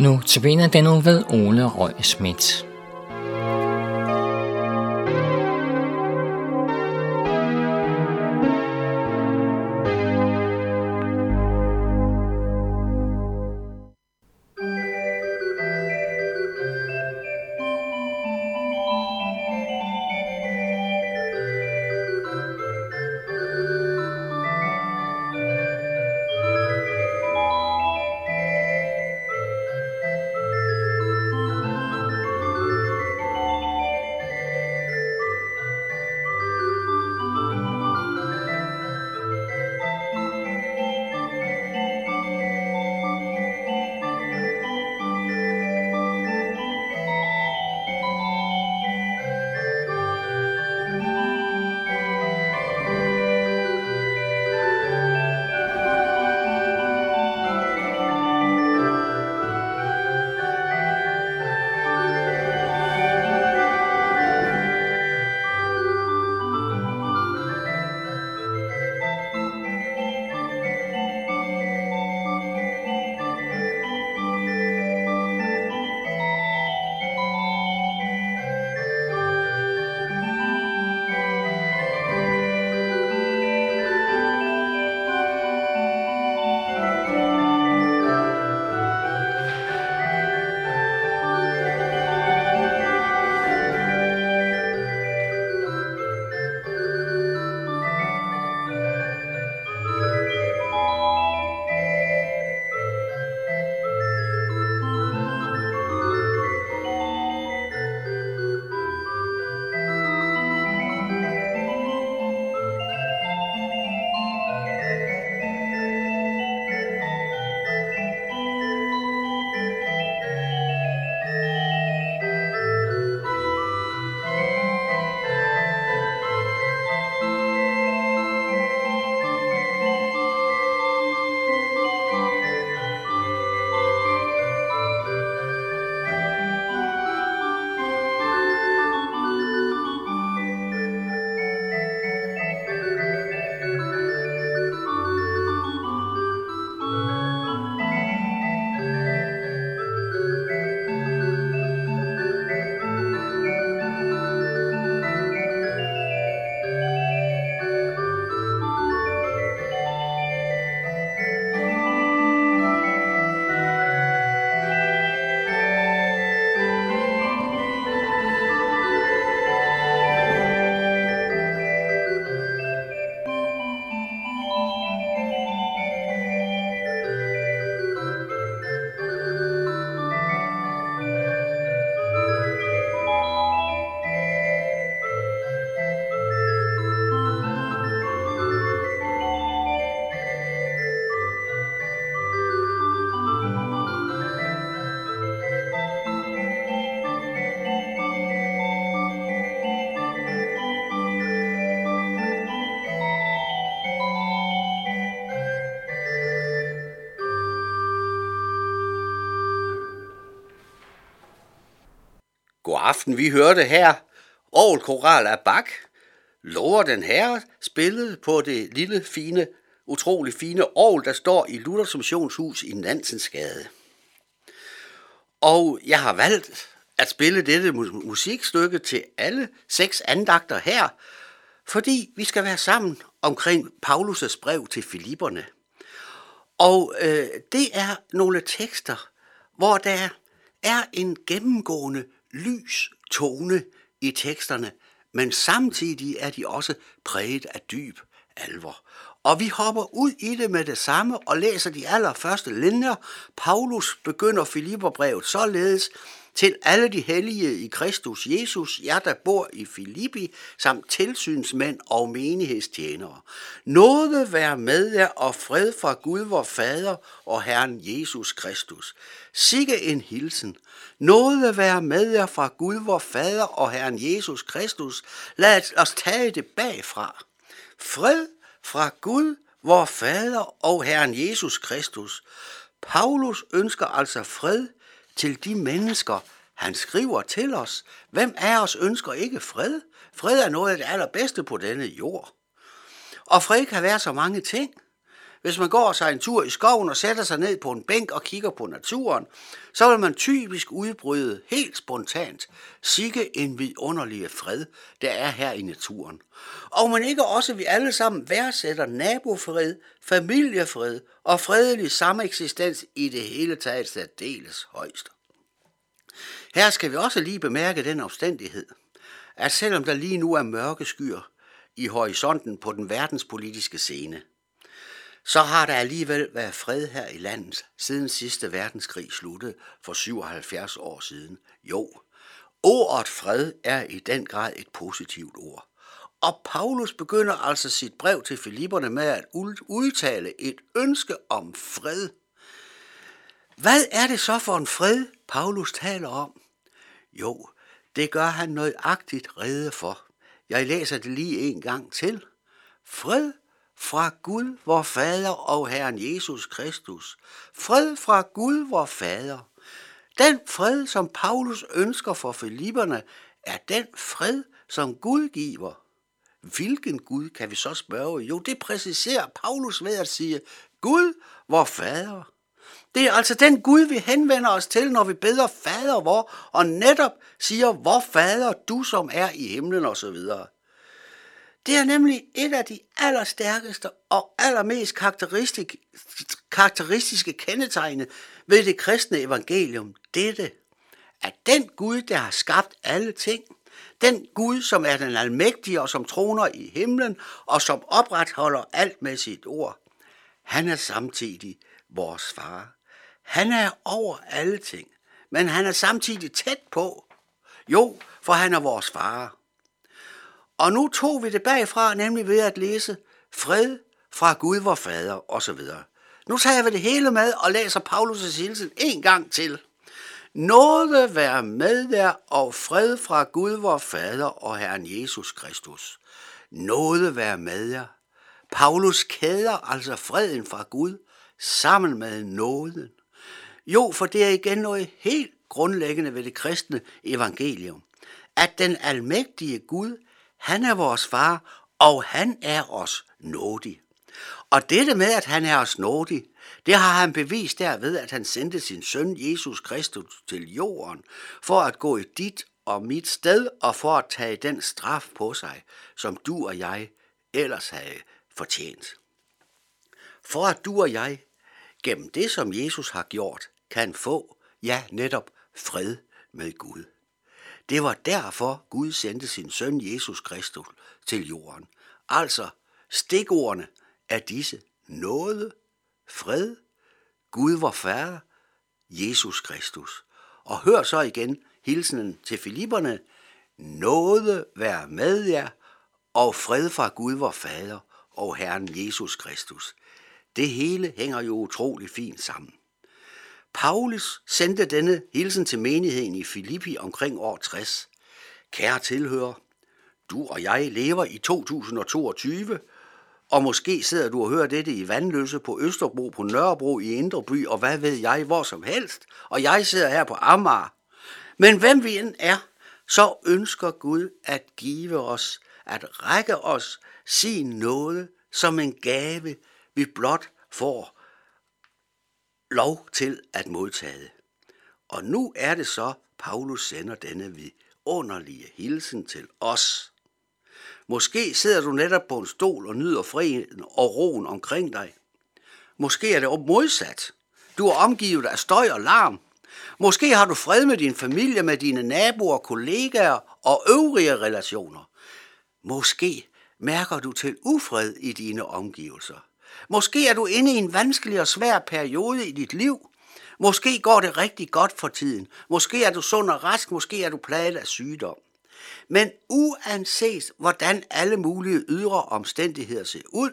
Nu tabiner den nu ved Ole Røg Schmidt. God aften, vi hørte her Aarhus Koral af Bak. Lover den her spillet på det lille, fine, utrolig fine Aarhus, der står i Luthers Missionshus i Nansensgade. Og jeg har valgt at spille dette musikstykke til alle seks andagter her, fordi vi skal være sammen omkring Paulus' brev til Filipperne. Og øh, det er nogle tekster, hvor der er en gennemgående lys tone i teksterne, men samtidig er de også præget af dyb alvor. Og vi hopper ud i det med det samme og læser de allerførste linjer. Paulus begynder Filipperbrevet således, til alle de hellige i Kristus Jesus, jer der bor i Filippi, samt tilsynsmænd og menighedstjenere. Nåde være med jer og fred fra Gud vor Fader og Herren Jesus Kristus. Sikke en hilsen. Nåde være med jer fra Gud vor Fader og Herren Jesus Kristus. Lad os tage det bagfra. Fred fra Gud, vor Fader og Herren Jesus Kristus. Paulus ønsker altså fred til de mennesker, han skriver til os. Hvem af os ønsker ikke fred? Fred er noget af det allerbedste på denne jord. Og fred kan være så mange ting. Hvis man går sig en tur i skoven og sætter sig ned på en bænk og kigger på naturen, så vil man typisk udbryde helt spontant, sikke en vidunderlig fred, der er her i naturen. Og man ikke også vi alle sammen værdsætter nabofred, familiefred og fredelig sameksistens i det hele taget særdeles højst. Her skal vi også lige bemærke den omstændighed, at selvom der lige nu er mørke skyer i horisonten på den verdenspolitiske scene, så har der alligevel været fred her i landet siden sidste verdenskrig sluttede for 77 år siden. Jo, ordet fred er i den grad et positivt ord. Og Paulus begynder altså sit brev til Filipperne med at udtale et ønske om fred. Hvad er det så for en fred, Paulus taler om? Jo, det gør han nøjagtigt rede for. Jeg læser det lige en gang til. Fred fra Gud, vor Fader og Herren Jesus Kristus. Fred fra Gud, vor Fader. Den fred, som Paulus ønsker for Filipperne, er den fred, som Gud giver. Hvilken Gud, kan vi så spørge? Jo, det præciserer Paulus ved at sige, Gud, vor Fader. Det er altså den Gud, vi henvender os til, når vi beder Fader vor, og netop siger, hvor Fader du som er i himlen osv. Det er nemlig et af de allerstærkeste og allermest karakteristiske, karakteristiske kendetegne ved det kristne evangelium. Dette, at den Gud, der har skabt alle ting, den Gud, som er den almægtige og som troner i himlen og som opretholder alt med sit ord, han er samtidig vores far. Han er over alle ting, men han er samtidig tæt på. Jo, for han er vores far. Og nu tog vi det bagfra, nemlig ved at læse fred fra Gud, vor fader, osv. Nu tager vi det hele med og læser Paulus' hilsen en gang til. Nåde være med jer og fred fra Gud, vor Fader og Herren Jesus Kristus. Nåde være med jer. Paulus kæder altså freden fra Gud sammen med nåden. Jo, for det er igen noget helt grundlæggende ved det kristne evangelium, at den almægtige Gud han er vores far, og han er os nådig. Og dette med, at han er os nådig, det har han bevist derved, at han sendte sin søn Jesus Kristus til jorden, for at gå i dit og mit sted, og for at tage den straf på sig, som du og jeg ellers havde fortjent. For at du og jeg, gennem det som Jesus har gjort, kan få, ja netop, fred med Gud. Det var derfor Gud sendte sin søn Jesus Kristus til jorden. Altså stikordene er disse nåde, fred, Gud var fader, Jesus Kristus. Og hør så igen hilsenen til Filipperne. Nåde være med jer, og fred fra Gud vor fader og Herren Jesus Kristus. Det hele hænger jo utrolig fint sammen. Paulus sendte denne hilsen til menigheden i Filippi omkring år 60. Kære tilhører, du og jeg lever i 2022, og måske sidder du og hører dette i Vandløse på Østerbro, på Nørrebro i Indreby, og hvad ved jeg, hvor som helst, og jeg sidder her på Amager. Men hvem vi end er, så ønsker Gud at give os, at række os sin nåde som en gave, vi blot får lov til at modtage. Og nu er det så, Paulus sender denne vidunderlige hilsen til os. Måske sidder du netop på en stol og nyder freden og roen omkring dig. Måske er det modsat. Du er omgivet af støj og larm. Måske har du fred med din familie, med dine naboer, kollegaer og øvrige relationer. Måske mærker du til ufred i dine omgivelser. Måske er du inde i en vanskelig og svær periode i dit liv. Måske går det rigtig godt for tiden. Måske er du sund og rask. Måske er du plaget af sygdom. Men uanset hvordan alle mulige ydre omstændigheder ser ud,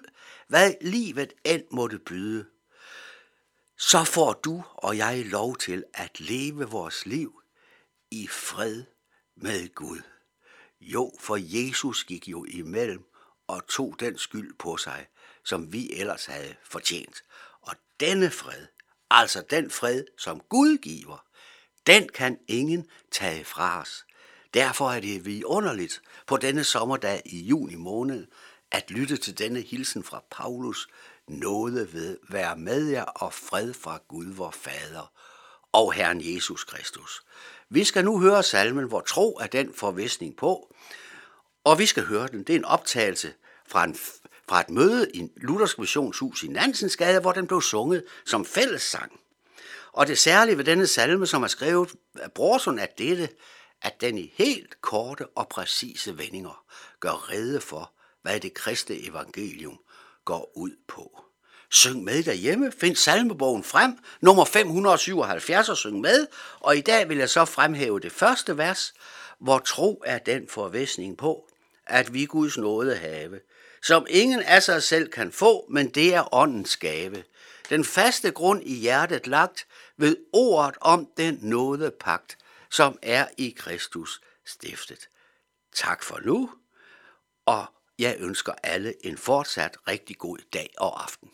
hvad livet end måtte byde, så får du og jeg lov til at leve vores liv i fred med Gud. Jo, for Jesus gik jo imellem og tog den skyld på sig, som vi ellers havde fortjent. Og denne fred, altså den fred, som Gud giver, den kan ingen tage fra os. Derfor er det vidunderligt på denne sommerdag i juni måned at lytte til denne hilsen fra Paulus nåde ved være med jer og fred fra Gud vor Fader og Herren Jesus Kristus. Vi skal nu høre salmen, hvor tro er den forvisning på, og vi skal høre den. Det er en optagelse fra, en, fra et møde i Luthersk Missionshus i Nansensgade, hvor den blev sunget som fællessang. Og det særlige ved denne salme, som er skrevet af Brorson, er dette, at den i helt korte og præcise vendinger gør rede for, hvad det kristne evangelium går ud på. Syng med derhjemme, find salmebogen frem, nummer 577 og syng med, og i dag vil jeg så fremhæve det første vers, hvor tro er den forvisning på, at vi Guds nåde have, som ingen af sig selv kan få, men det er åndens gave. Den faste grund i hjertet lagt ved ordet om den nåde pagt, som er i Kristus stiftet. Tak for nu, og jeg ønsker alle en fortsat rigtig god dag og aften.